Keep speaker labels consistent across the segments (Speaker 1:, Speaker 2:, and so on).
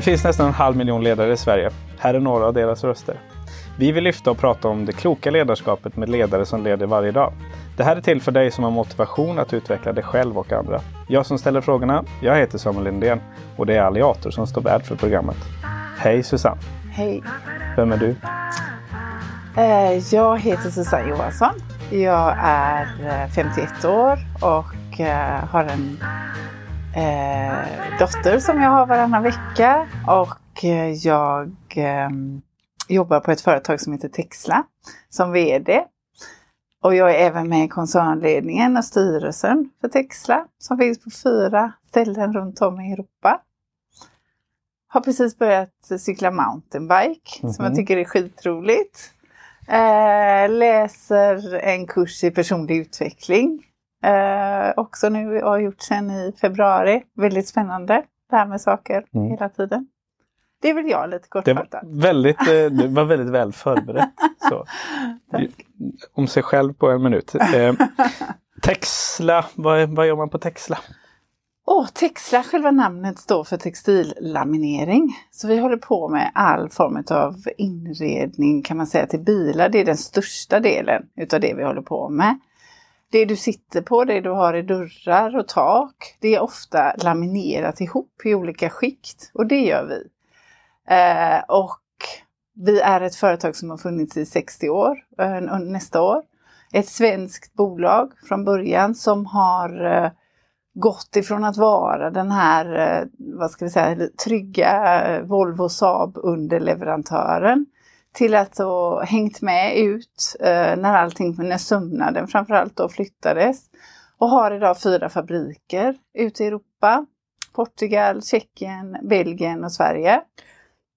Speaker 1: Det finns nästan en halv miljon ledare i Sverige. Här är några av deras röster. Vi vill lyfta och prata om det kloka ledarskapet med ledare som leder varje dag. Det här är till för dig som har motivation att utveckla dig själv och andra. Jag som ställer frågorna, jag heter Samuel Lindén och det är Alliator som står värd för programmet. Hej Susanne!
Speaker 2: Hej!
Speaker 1: Vem är du?
Speaker 2: Eh, jag heter Susanne Johansson. Jag är 51 eh, år och eh, har en dotter som jag har varannan vecka. Och jag ehm, jobbar på ett företag som heter Texla som VD. Och jag är även med i koncernledningen och styrelsen för Texla som finns på fyra ställen runt om i Europa. Har precis börjat cykla mountainbike mm -hmm. som jag mhm. tycker är skitroligt. Eh, läser en kurs i personlig utveckling. Eh, också nu och gjort sen i februari. Väldigt spännande. Det här med saker mm. hela tiden. Det väl jag lite kortfattat.
Speaker 1: Det var väldigt, eh, det var väldigt väl förberett. Så. Om sig själv på en minut. Eh, Texla, vad, vad gör man på Texla?
Speaker 2: Oh, Texla, själva namnet står för textillaminering. Så vi håller på med all form av inredning kan man säga till bilar. Det är den största delen utav det vi håller på med. Det du sitter på, det du har i dörrar och tak, det är ofta laminerat ihop i olika skikt och det gör vi. Eh, och vi är ett företag som har funnits i 60 år, eh, nästa år. Ett svenskt bolag från början som har eh, gått ifrån att vara den här, eh, vad ska vi säga, trygga eh, Volvo Saab underleverantören till att ha hängt med ut eh, när allting, när sömnaden framförallt då flyttades. Och har idag fyra fabriker ute i Europa. Portugal, Tjeckien, Belgien och Sverige.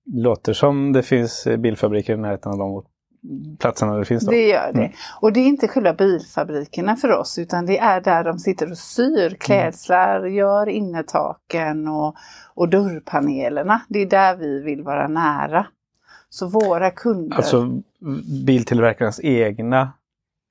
Speaker 1: Låter som det finns bilfabriker i närheten av de platserna det finns. Då.
Speaker 2: Det gör det. Mm. Och det är inte själva bilfabrikerna för oss utan det är där de sitter och syr mm. klädslar, mm. gör innertaken och, och dörrpanelerna. Det är där vi vill vara nära. Så våra kunder...
Speaker 1: Alltså biltillverkarnas egna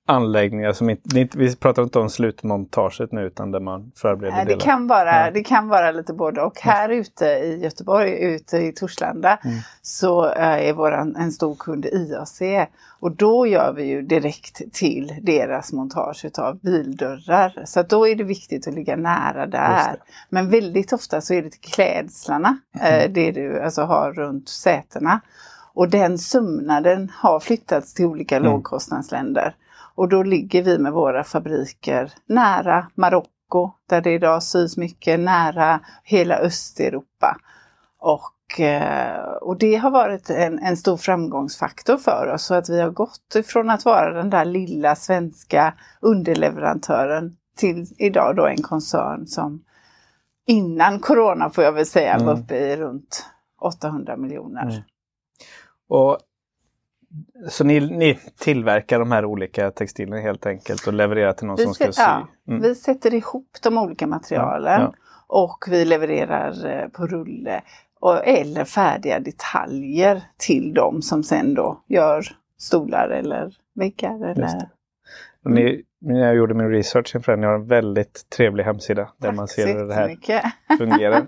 Speaker 1: anläggningar som inte, vi pratar inte om slutmontaget nu utan där man förbereder
Speaker 2: Nej, det delar. Kan vara, ja. Det kan vara lite både och. Här ute i Göteborg, ute i Torslanda, mm. så eh, är våran, en stor kund IAC och då gör vi ju direkt till deras montage av bildörrar. Så då är det viktigt att ligga nära där. Men väldigt ofta så är det till klädslarna, mm. eh, det du alltså har runt sätena. Och den sömnaden har flyttats till olika mm. lågkostnadsländer. Och då ligger vi med våra fabriker nära Marocko där det idag sys mycket, nära hela Östeuropa. Och, eh, och det har varit en, en stor framgångsfaktor för oss så att vi har gått ifrån att vara den där lilla svenska underleverantören till idag då en koncern som innan corona får jag väl säga mm. var uppe i runt 800 miljoner. Mm.
Speaker 1: Och så ni, ni, tillverkar de här olika textilerna helt enkelt och levererar till någon vi som ska sy? Ja,
Speaker 2: mm. vi sätter ihop de olika materialen ja, ja. och vi levererar eh, på rulle och, eller färdiga detaljer till dem som sen då gör stolar eller väggar. Eller...
Speaker 1: Ni, när jag gjorde min research inför den, ni har en väldigt trevlig hemsida där Tack man ser hur det här fungerar. um,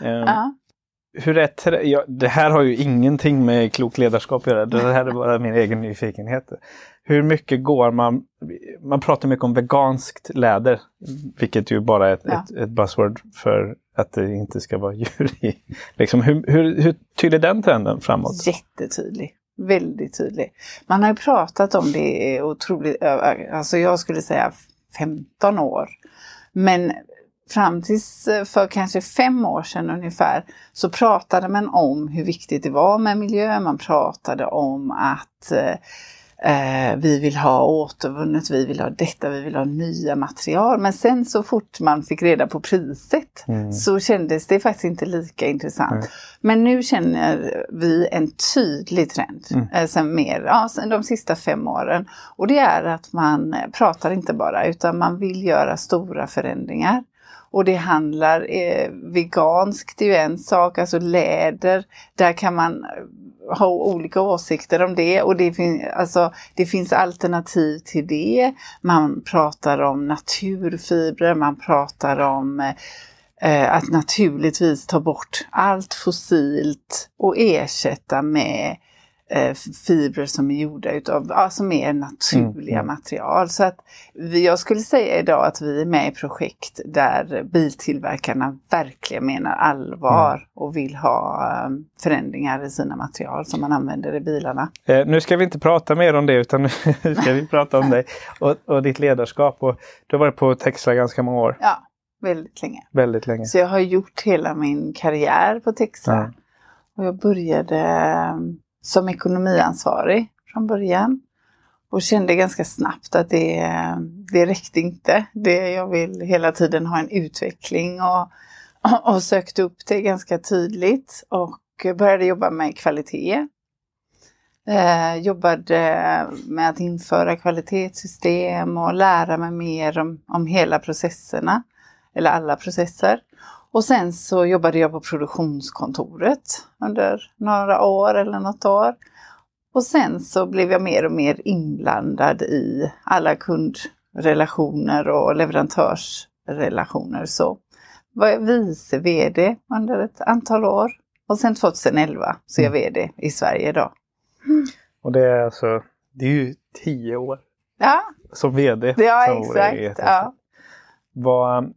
Speaker 1: ja hur är ja, det här har ju ingenting med klok ledarskap att göra. Det här är bara min egen nyfikenhet. Hur mycket går man... Man pratar mycket om veganskt läder, vilket ju bara är ett, ja. ett, ett buzzword för att det inte ska vara djur i. Liksom, hur, hur, hur tydlig är den trenden framåt?
Speaker 2: Jättetydlig. Väldigt tydlig. Man har ju pratat om det otroligt, alltså jag skulle säga 15 år. Men fram tills eh, för kanske fem år sedan ungefär så pratade man om hur viktigt det var med miljö. Man pratade om att eh, eh, vi vill ha återvunnet, vi vill ha detta, vi vill ha nya material. Men sen så fort man fick reda på priset mm. så kändes det faktiskt inte lika intressant. Mm. Men nu känner vi en tydlig trend mm. eh, sen mer, ja, sen de sista fem åren. Och det är att man pratar inte bara utan man vill göra stora förändringar. Och det handlar eh, veganskt, det är ju en sak, alltså läder, där kan man eh, ha olika åsikter om det och det, fin alltså, det finns alternativ till det. Man pratar om naturfibrer, man pratar om eh, eh att naturligtvis ta bort allt fossilt och ersätta med eh, fibrer som är gjorda utav, ja, som är naturliga mm, mm. material. Så att vi, jag skulle säga idag att vi är med i projekt där biltillverkarna verkligen menar allvar mm. och vill ha um, förändringar i sina material som man använder i bilarna.
Speaker 1: Eh, nu ska vi inte prata mer om det utan nu ska vi prata om dig och, och ditt ledarskap. Och du har varit på Texla ganska många år.
Speaker 2: Ja, väldigt länge.
Speaker 1: Väldigt länge.
Speaker 2: Så jag har gjort hela min karriär på Texla. Ja. Och jag började som ekonomiansvarig från början. Och kände ganska snabbt att det, det räckte inte. Det, jag vill hela tiden ha en utveckling och, och sökte upp det ganska tydligt och började jobba med kvalitet. Eh, jobbade med att införa kvalitetssystem och lära mig mer om, om hela processerna, eller alla processer. Och sen så jobbade jag på produktionskontoret under några år eller något år. Och sen så blev jag mer och mer inblandad i alla kundrelationer och leverantörsrelationer. Så var jag vice VD under ett antal år. Och sen 2011 så är jag mm. VD i Sverige idag.
Speaker 1: Och det är alltså, det är ju tio år
Speaker 2: ja.
Speaker 1: som VD.
Speaker 2: Ja, exakt. Ja.
Speaker 1: Vad,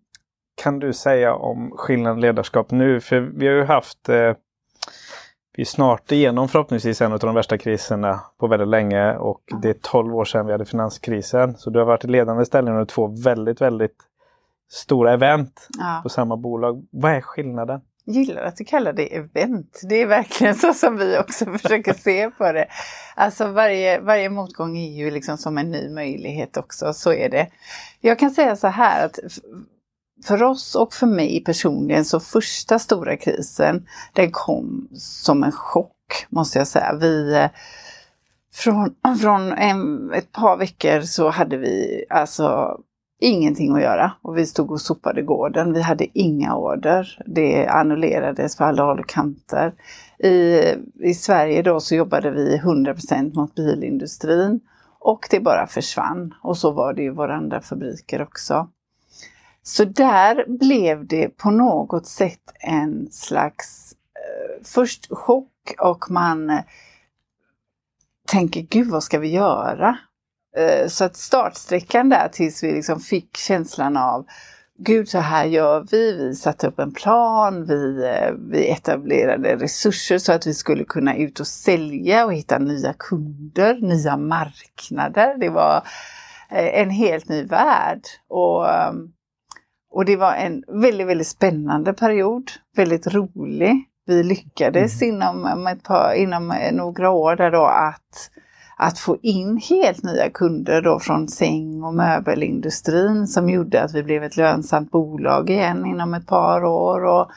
Speaker 1: kan du säga om skillnaden ledarskap nu? För vi har ju haft eh, vi är snart igenom förhoppningsvis en av de värsta kriserna på väldigt länge och det är 12 år sedan vi hade finanskrisen. Så du har varit i ledande ställning under två väldigt, väldigt stora event ja. på samma bolag. Vad är skillnaden?
Speaker 2: Gillar att du kallar det event. Det är verkligen så som vi också försöker se på det. Alltså varje, varje motgång är ju liksom som en ny möjlighet också, så är det. Jag kan säga så här att för oss och för mig personligen så första stora krisen, den kom som en chock måste jag säga. Vi, eh, från från en, ett par veckor så hade vi alltså ingenting att göra och vi stod och sopade gården. Vi hade inga order. Det annullerades på alla håll och kanter. I, I Sverige då så jobbade vi 100% mot bilindustrin och det bara försvann. Och så var det i våra andra fabriker också. Så där blev det på något sätt en slags eh, först chock och man eh, tänker gud vad ska vi göra? Eh, så att startsträckan där tills vi liksom fick känslan av Gud, så här gör vi. Vi satte upp en plan, vi, eh, vi etablerade resurser så att vi skulle kunna ut och sälja och hitta nya kunder, nya marknader. Det var eh, en helt ny värld. Och ehm, och det var en väldigt, väldigt spännande period. Väldigt rolig. Vi lyckades mm. inom, ett par, inom några år där då att, att få in helt nya kunder då från säng och möbelindustrin som gjorde att vi blev ett lönsamt bolag igen inom ett par år. Och,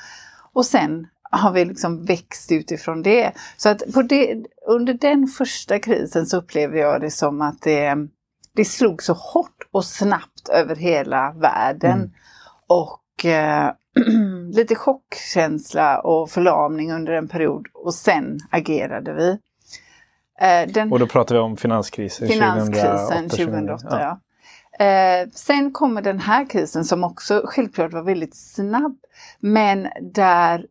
Speaker 2: och sen har vi liksom växt utifrån det. Så att det, under den första krisen så upplever jag det som att det, det slog så hårt och snabbt över hela världen. Mm. Och eh, lite chockkänsla och förlamning under en period och sen agerade vi.
Speaker 1: Eh, den, och då pratar vi om finanskrisen,
Speaker 2: finanskrisen 2008. 2008 ja. ja. Eh, sen kommer den här krisen som också självklart var väldigt snabb men där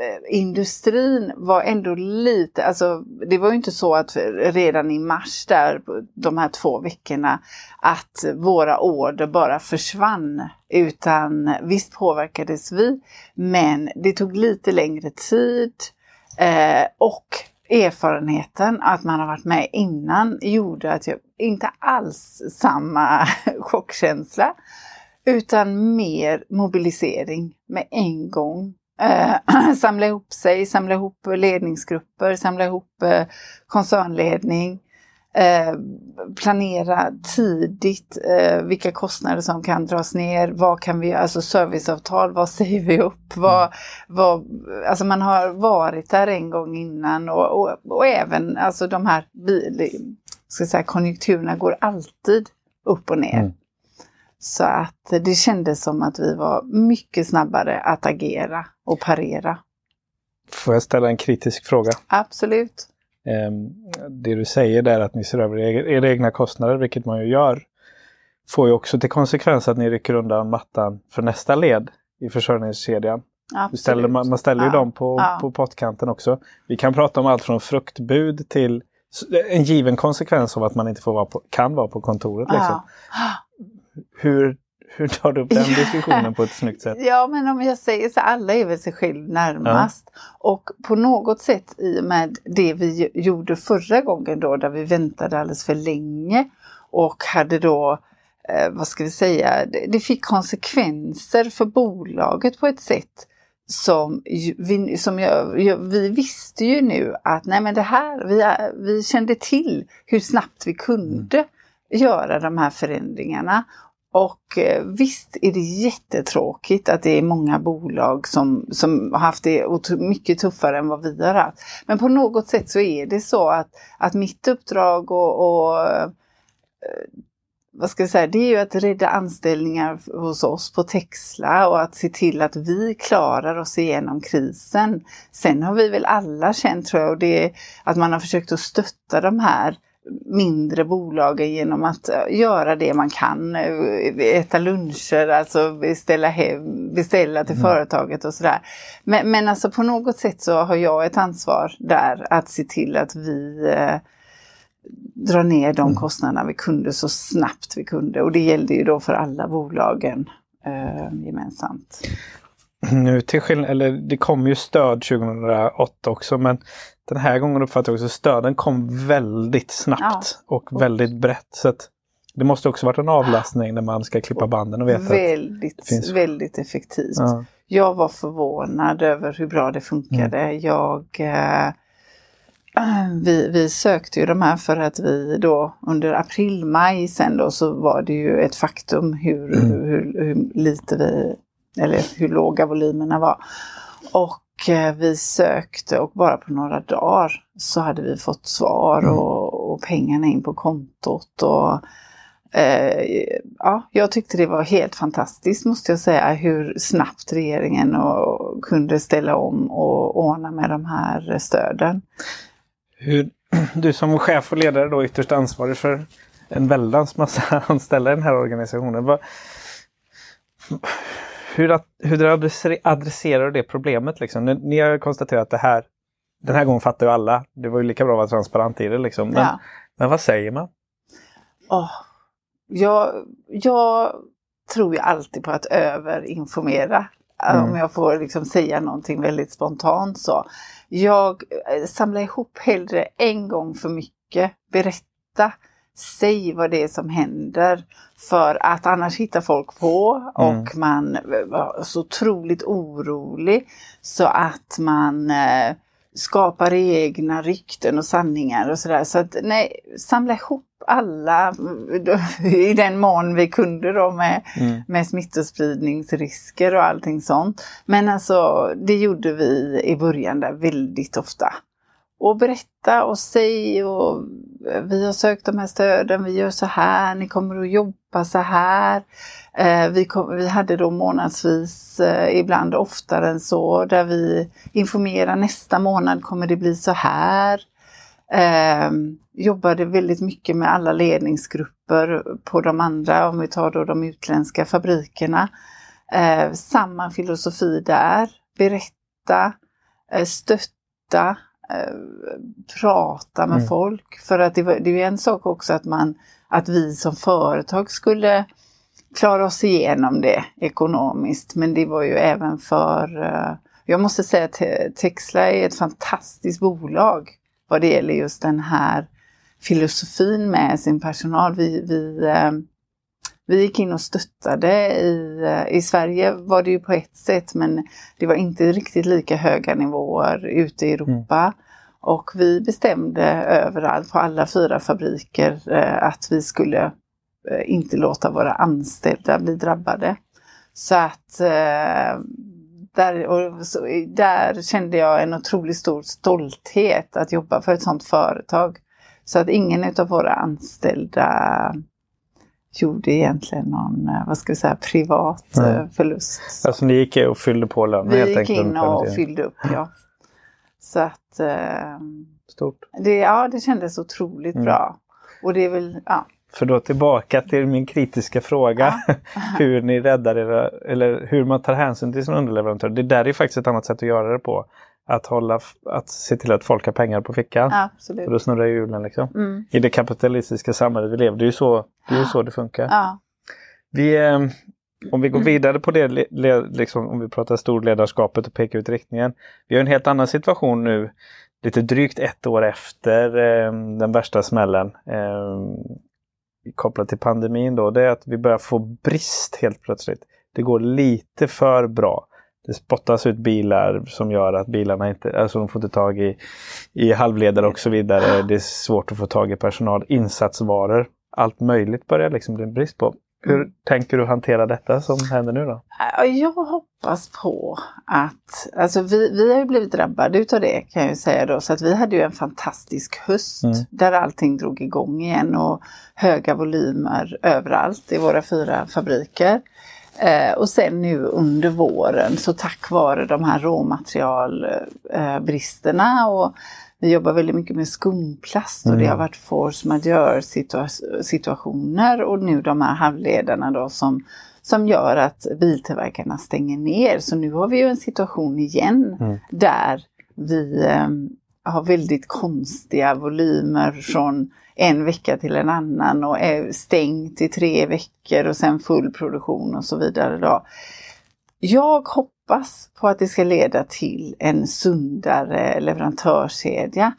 Speaker 2: Eh, industrin var ändå lite, alltså det var ju inte så att redan i mars där, de här två veckorna, att våra order bara försvann. Utan visst påverkades vi, men det tog lite längre tid. Eh, och erfarenheten att man har varit med innan gjorde att jag inte alls samma chockkänsla. Utan mer mobilisering med en gång eh, samla ihop sig, samla ihop ledningsgrupper, samla ihop eh, koncernledning, eh, planera tidigt eh, vilka kostnader som kan dras ner, vad kan vi, alltså serviceavtal, vad säger vi upp, vad, mm. vad, alltså man har varit där en gång innan och, och, och även alltså de här bil, ska säga, konjunkturerna går alltid upp och ner. Mm. Så att det kändes som att vi var mycket snabbare att agera och parera.
Speaker 1: Får jag ställa en kritisk fråga?
Speaker 2: Absolut.
Speaker 1: Ehm, det du säger där att ni ser över era egna kostnader, vilket man ju gör, får ju också till konsekvens att ni rycker undan mattan för nästa led. i försörjningskedjan. Ställer, man, ställer ju dem på, ja. på pottkanten också. Vi kan prata om allt från fruktbud till en given konsekvens av att man inte får vara på, kan vara på kontoret. Liksom. Hur, hur tar du upp den diskussionen på ett snyggt sätt?
Speaker 2: Ja men om jag säger så, alla är väl sig själv närmast. Ja. Och på något sätt i och med det vi gjorde förra gången då där vi väntade alldeles för länge och hade då eh, vad ska vi säga, det, det fick konsekvenser för bolaget på ett sätt som, vi, som jag, jag, vi visste ju nu att nej men det här, vi, vi kände till hur snabbt vi kunde mm. göra de här förändringarna. Och eh, visst är det jättetråkigt att det är många bolag som, som har haft det mycket tuffare än vad vi har haft. Men på något sätt så är det så att, att mitt uppdrag och, och eh, vad ska jag säga, det är ju att rädda anställningar hos oss på Texla och att se till att vi klarar oss igenom krisen. Sen har vi väl alla känt tror jag, och det att man har försökt att stötta de här mindre bolagen genom att eh, göra det man kan. Eh, äta luncher, alltså beställa, hem, beställa till mm. företaget och sådär. Men, men alltså på något sätt så har jag ett ansvar där att se till att vi eh, dra ner de mm. kostnaderna vi kunde så snabbt vi kunde. Och det gällde ju då för alla bolagen eh, gemensamt.
Speaker 1: Nu till skillnad, eller det kom ju stöd 2008 också men den här gången uppfattar jag också stöden kom väldigt snabbt ja. och väldigt brett. Så det måste också varit en avlastning när man ska klippa banden och veta
Speaker 2: väldigt, att finns... Väldigt effektivt. Ja. Jag var förvånad över hur bra det funkade. Mm. Jag eh, vi, vi sökte ju de här för att vi då under april, maj sen då så var det ju ett faktum hur, mm. hur, hur, lite vi, eller hur låga volymerna var. Och eh, vi sökte och bara på några dagar så hade vi fått svar mm. och, och pengarna in på kontot. Och, eh, ja, jag tyckte det var helt fantastiskt måste jag säga hur snabbt regeringen och, kunde ställa om och ordna med de här stöden.
Speaker 1: Hur, du som chef och ledare då ytterst ansvarig för en väldans massa anställda i den här organisationen. Vad, hur, hur adresserar du det problemet? Liksom? Ni, ni har konstaterat att det här, den här gången fattar ju alla. Det var ju lika bra att vara transparent i det. Liksom. Men, ja. men vad säger man?
Speaker 2: Oh, jag, jag tror ju alltid på att överinformera. Mm. Om jag får liksom säga någonting väldigt spontant så. Jag eh, samlar ihop hellre en gång för mycket, berätta, säg vad det är som händer. För att annars hittar folk på och mm. man var så otroligt orolig så att man eh, skapar egna rykten och sanningar och sådär. Så att nej, samla ihop alla i den mån vi kunde då med, mm. med smittospridningsrisker och allting sånt. Men alltså det gjorde vi i början där väldigt ofta. Och berätta och säg och eh, vi har sökt de här stöden, vi gör så här, ni kommer att jobba så här. Eh, vi, kom, vi hade då månadsvis, eh, ibland oftare än så, där vi informerar nästa månad kommer det bli så här. Eh, jobbade väldigt mycket med alla ledningsgrupper på de andra, om vi tar då de utländska fabrikerna. Eh, samma filosofi där, berätta, eh, stötta, prata med mm. folk. För att det, var, det är en sak också att man, att vi som företag skulle klara oss igenom det ekonomiskt. Men det var ju även för, eh, jag måste säga att Texla är ett fantastiskt bolag vad det gäller just den här filosofin med sin personal. Vi, vi, eh, vi gick in och stöttade. I, eh, I Sverige var det ju på ett sätt men det var inte riktigt lika höga nivåer ute i Europa. Mm. Och vi bestämde överallt på alla fyra fabriker eh, att vi skulle inte låta våra anställda bli drabbade. Så att där, och så, där kände jag en otroligt stor stolthet att jobba för ett sådant företag. Så att ingen av våra anställda gjorde egentligen någon, eh, vad ska vi säga, privat mm. förlust.
Speaker 1: Alltså ni gick och fyllde på lönen
Speaker 2: helt enkelt? Vi gick in och fyllde upp, ja. Så att... Eh,
Speaker 1: Stort.
Speaker 2: Det, ja, det kändes otroligt mm. bra. Och det är väl, ja,
Speaker 1: för då tillbaka till min kritiska fråga. Ja. hur ni räddar era, eller hur man tar hänsyn till sin underleverantör. Det där är faktiskt ett annat sätt att göra det på. Att, hålla, att se till att folk har pengar på fickan.
Speaker 2: Absolut.
Speaker 1: För då snurrar hjulen liksom. Mm. I det kapitalistiska samhället vi lever, det är ju så det, är ju så det funkar.
Speaker 2: Ja.
Speaker 1: Vi, eh, om vi går vidare på det, liksom, om vi pratar storledarskapet och pekar ut riktningen. Vi har en helt annan situation nu, lite drygt ett år efter eh, den värsta smällen eh, kopplat till pandemin. Då, det är att vi börjar få brist helt plötsligt. Det går lite för bra. Det spottas ut bilar som gör att bilarna inte, alltså de får inte tag i, i halvledare och så vidare. Det är svårt att få tag i personal. Insatsvaror, allt möjligt börjar liksom bli brist på. Hur tänker du hantera detta som händer nu då?
Speaker 2: Jag hoppas på att, alltså vi, vi har ju blivit drabbade utav det kan jag säga då, så att vi hade ju en fantastisk höst mm. där allting drog igång igen och höga volymer överallt i våra fyra fabriker. Eh, och sen nu under våren så tack vare de här råmaterialbristerna och vi jobbar väldigt mycket med skumplast och mm. det har varit force majeure situationer och nu de här halvledarna då som, som gör att biltillverkarna stänger ner. Så nu har vi ju en situation igen mm. där vi eh, har väldigt konstiga volymer från en vecka till en annan och är stängt i tre veckor och sen full produktion och så vidare. Då. Jag hoppas på att det ska leda till en sundare leverantörskedja.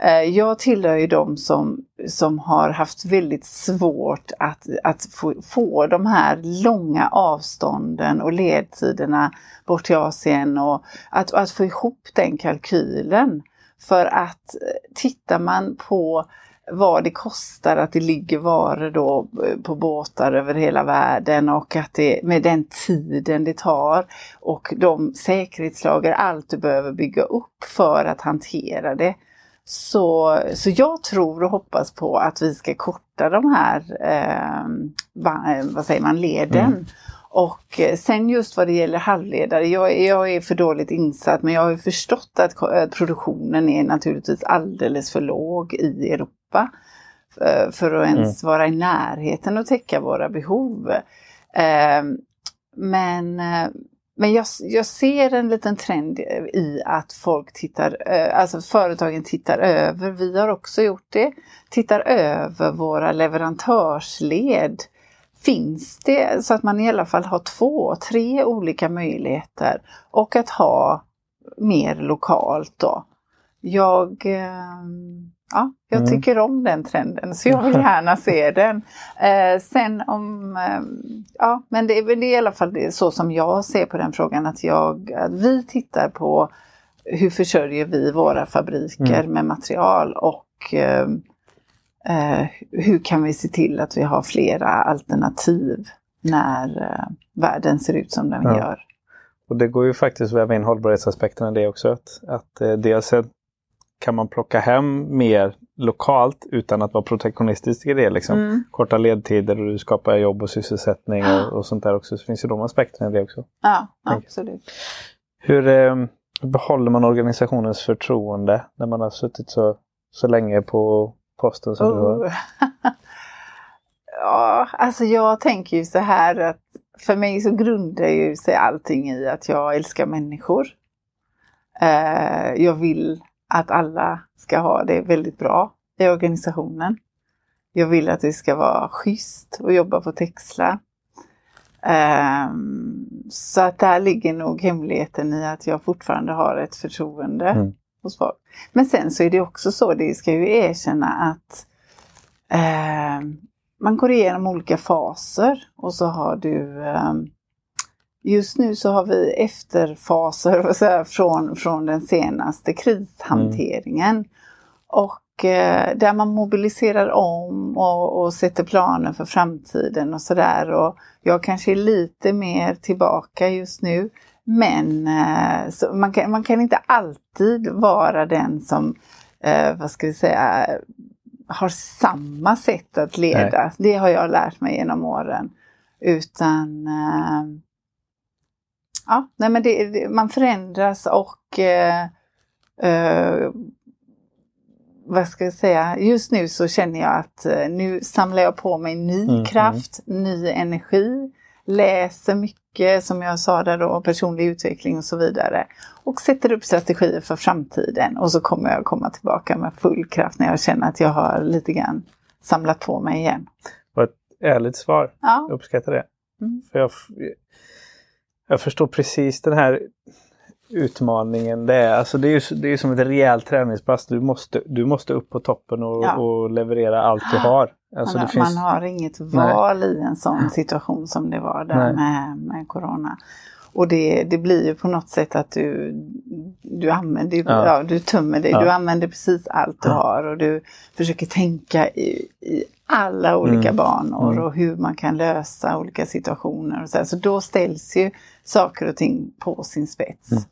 Speaker 2: Eh, jag tillhör ju de som, som har haft väldigt svårt att, att få, få de här långa avstånden och ledtiderna bort till Asien och att, att få ihop den kalkylen. För att eh, tittar man på vad det kostar att det ligger varor då eh, på båtar över hela världen och att det med den tiden det tar och de säkerhetslager, allt du behöver bygga upp för att hantera det. Så, så jag tror och hoppas på att vi ska korta de här, eh, eh vad säger man, leden. Mm. Och eh, sen just vad det gäller halvledare, jag, jag, är för dåligt insatt men jag har förstått att produktionen är naturligtvis alldeles för låg i Europa eh, för att ens mm. vara i närheten och täcka våra behov. Ehm, men eh, men jag, jag, ser en liten trend i att folk tittar, eh, alltså företagen tittar över, vi har också gjort det, tittar över våra leverantörsled. Finns det så att man i alla fall har två, tre olika möjligheter och att ha mer lokalt då. Jag ehm, Ja, jag mm. tycker om den trenden så jag vill gärna se den. Eh, sen om, eh, ja men det är väl i alla fall så som jag ser på den frågan att, jag, att vi tittar på hur försörjer vi våra fabriker mm. med material och eh, eh, hur kan vi se till att vi har flera alternativ när eh, världen ser ut som den ja. gör.
Speaker 1: Och det går ju faktiskt att väva in hållbarhetsaspekterna i det också. Att, att eh, dels kan man plocka hem mer lokalt utan att vara protektionistisk i det. Liksom. Mm. Korta ledtider och du skapar jobb och sysselsättning och, och sånt där också. Så finns ju de aspekterna i det också.
Speaker 2: Ja, absolut.
Speaker 1: Hur eh, behåller man organisationens förtroende när man har suttit så, så länge på posten som oh. du har?
Speaker 2: ja, alltså jag tänker ju så här att för mig så grundar ju sig allting i att jag älskar människor. Eh, jag vill att alla ska ha det väldigt bra i organisationen. Jag vill att det ska vara schysst att jobba på Texla. Um, så att där ligger nog hemligheten i att jag fortfarande har ett förtroende mm. Hos folk. Men sen så är det också så, det ska ju erkänna att um, man går igenom olika faser och så har du um, Just nu så har vi efterfaser säga, från, från den senaste krishanteringen. Mm. Och eh, där man mobiliserar om och, och, sätter planer för framtiden och sådär. jag kanske är lite mer tillbaka just nu. Men eh, man, kan, man kan inte alltid vara den som, eh, vad ska vi säga, har samma sätt att leda. Nej. Det har jag lärt mig genom åren. Utan eh, Ja, nej men det, man förändras och eh, eh, vad ska jag säga, just nu så känner jag att nu samlar jag på mig ny mm, mm. kraft, mm. ny energi, läser mycket som jag sa där då, personlig utveckling och så vidare. Och sätter upp strategier för framtiden och så kommer jag komma tillbaka med full kraft när jag känner att jag har lite grann samlat på mig igen.
Speaker 1: Vad ett ärligt svar. Ja. Jag uppskattar det. Mm. För jag, jag förstår precis den här utmaningen det är. Alltså det är ju det är som ett rejält träningspass. Du måste, du måste upp på toppen och, ja. och leverera allt du har.
Speaker 2: Alltså man, finns... man, har inget val Nej. i en sån situation som det var där med, med Corona. Och det, det blir ju på något sätt att du, du använder, ja. ja du tömmer dig, ja. du använder precis allt du har och du försöker tänka i, i alla olika mm. banor mm. och hur man kan lösa olika situationer. Och så, så då ställs ju saker och ting på sin spets. Mm.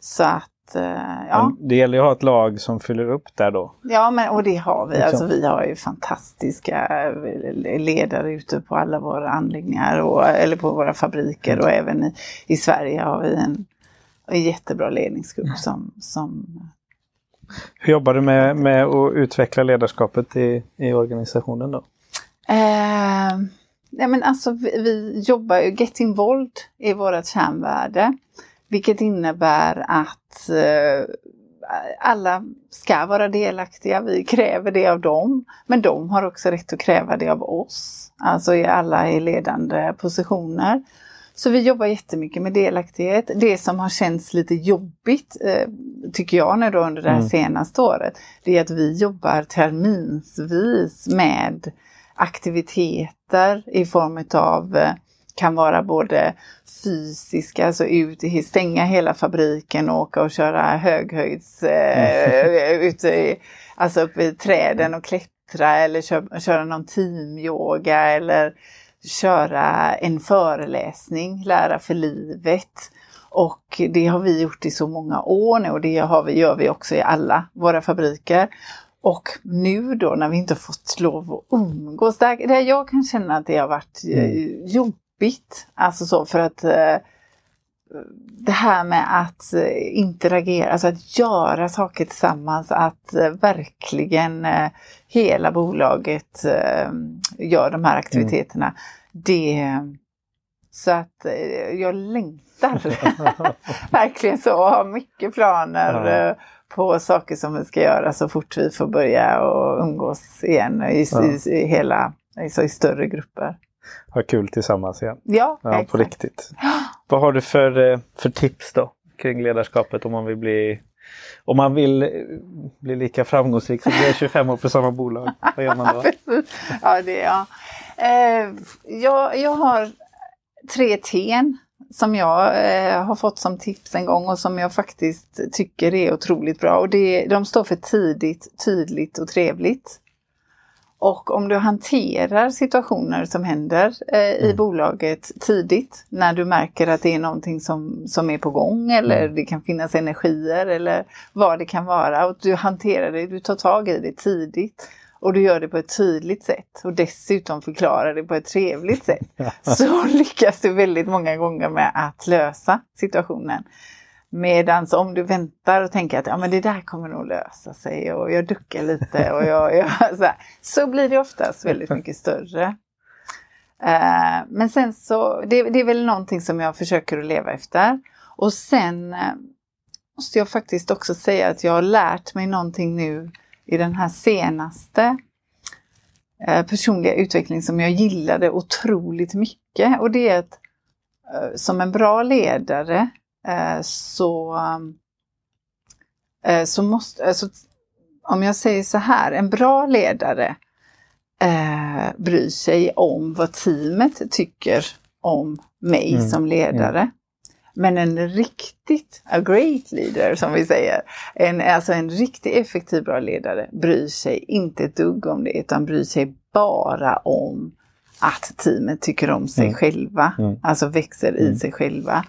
Speaker 2: Så att, eh, ja.
Speaker 1: Men det gäller ju att ha ett lag som fyller upp där då.
Speaker 2: Ja, men, och det har vi. Liksom. Alltså, vi har ju fantastiska eh, ledare ute på alla våra anläggningar och, eller på våra fabriker mm. och även i, i Sverige har vi en, en jättebra ledningsgrupp som, som
Speaker 1: hur jobbar du med, med att utveckla ledarskapet i, i organisationen då?
Speaker 2: Eh, ja, men alltså, vi, vi jobbar ju, Get Involved är vårt kärnvärde. Vilket innebär att eh, alla ska vara delaktiga. Vi kräver det av dem. Men de har också rätt att kräva det av oss. Alltså alla i ledande positioner. Så vi jobbar jättemycket med delaktighet. Det som har känts lite jobbigt, eh, tycker jag nu då under det här mm. senaste året, det är att vi jobbar terminsvis med aktiviteter i form av eh, kan vara både fysiska, alltså ut, stänga hela fabriken och åka och köra höghöjds, eh, ute i, alltså uppe i träden och klättra eller köra, köra någon teamyoga eller köra en föreläsning, lära för livet. Och det har vi gjort i så många år nu och det har vi, gör vi också i alla våra fabriker. Och nu då när vi inte fått lov att umgås, där, där jag kan känna att det har varit mm. Eh, jobbigt. Alltså så för att eh, det här med att eh, interagera, alltså att göra saker tillsammans, att eh, verkligen eh, hela bolaget eh, gör de här aktiviteterna. Mm. Det, så att jag längtar verkligen så och har mycket planer ja. på saker som vi ska göra så fort vi får börja och umgås igen i, ja. i, i hela, alltså i större grupper
Speaker 1: ha kul tillsammans igen.
Speaker 2: Ja,
Speaker 1: ja På riktigt. Vad har du för, eh, för tips då kring ledarskapet om man vill bli om man vill eh, bli lika framgångsrik som du är 25 år på samma bolag, vad gör man då?
Speaker 2: ja, det, ja. Eh, jag, jag har tre T som jag eh, har fått som tips en gång och som jag faktiskt tycker är otroligt bra. Och det, de står för tidigt, tydligt och trevligt. Och om du hanterar situationer som händer eh, i mm. bolaget tidigt, när du märker att det är någonting som, som är på gång eller mm. det kan finnas energier eller vad det kan vara. Och du hanterar det, du tar tag i det tidigt och du gör det på ett tydligt sätt och dessutom förklarar det på ett trevligt sätt. så lyckas du väldigt många gånger med att lösa situationen. Medans om du väntar och tänker att ja, men det där kommer nog lösa sig och jag duckar lite och jag, jag så, här, så blir det oftast väldigt mycket större. Uh, men sen så, det, det, är väl någonting som jag försöker att leva efter. Och sen uh, måste jag faktiskt också säga att jag har lärt mig någonting nu i den här senaste uh, personliga utveckling som jag gillade otroligt mycket. Och det är att som en bra ledare så, eh, så måste, alltså, om jag säger så här, en bra ledare eh, bryr sig om vad teamet tycker om mig mm. som ledare. Mm. Men en riktigt, a great leader som vi säger, en, alltså en riktigt effektiv bra ledare bryr sig inte ett dugg om det utan bryr sig bara om att teamet tycker om sig mm. själva, mm. alltså växer i mm. sig själva.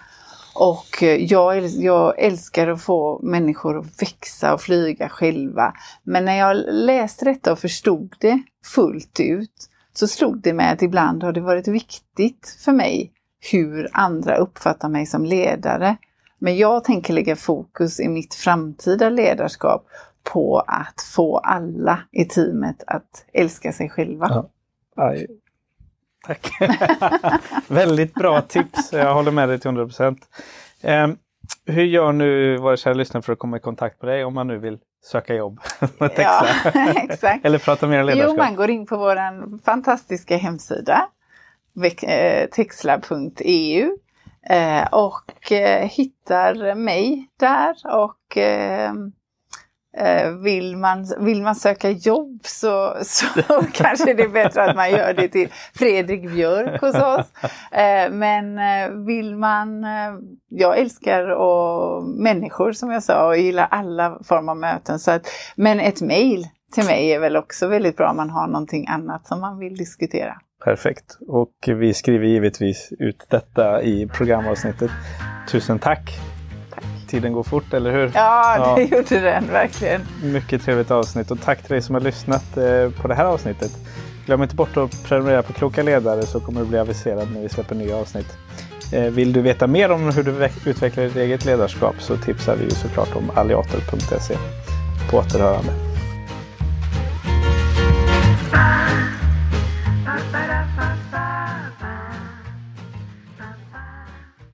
Speaker 2: Och eh, jag, jag älskar att få människor att växa och flyga själva. Men när jag läste detta och förstod det fullt ut så slog det mig att ibland har det varit viktigt för mig hur andra uppfattar mig som ledare. Men jag tänker lägga fokus i mitt framtida ledarskap på att få alla i teamet att älska sig själva. Ja.
Speaker 1: Tack! Väldigt bra tips, jag håller med dig till 100 procent. Eh, hur gör nu våra kära lyssnare för att komma i kontakt med dig om man nu vill söka jobb?
Speaker 2: ja, exakt.
Speaker 1: Eller prata mer ledarskap?
Speaker 2: Jo, man går in på vår fantastiska hemsida eh, texla.eu eh, och eh, hittar mig där och Eh, vill man, vill man söka jobb så, så kanske det är bättre att man gör det till Fredrik Björk hos oss. Eh, men eh, vill man, jag älskar och människor som jag sa och gillar alla former av möten. Så att, men ett mejl till mig är väl också väldigt bra om man har någonting annat som man vill diskutera.
Speaker 1: Perfekt. Och vi skriver givetvis ut detta i programavsnittet. Tusen tack! Tiden går fort, eller hur?
Speaker 2: Ja, det ja. gjorde den verkligen.
Speaker 1: Mycket trevligt avsnitt och tack till dig som har lyssnat eh, på det här avsnittet. Glöm inte bort att prenumerera på Kloka Ledare så kommer du bli aviserad när vi släpper nya avsnitt. Eh, vill du veta mer om hur du utvecklar ditt eget ledarskap så tipsar vi ju såklart om alliator.se. På återhörande.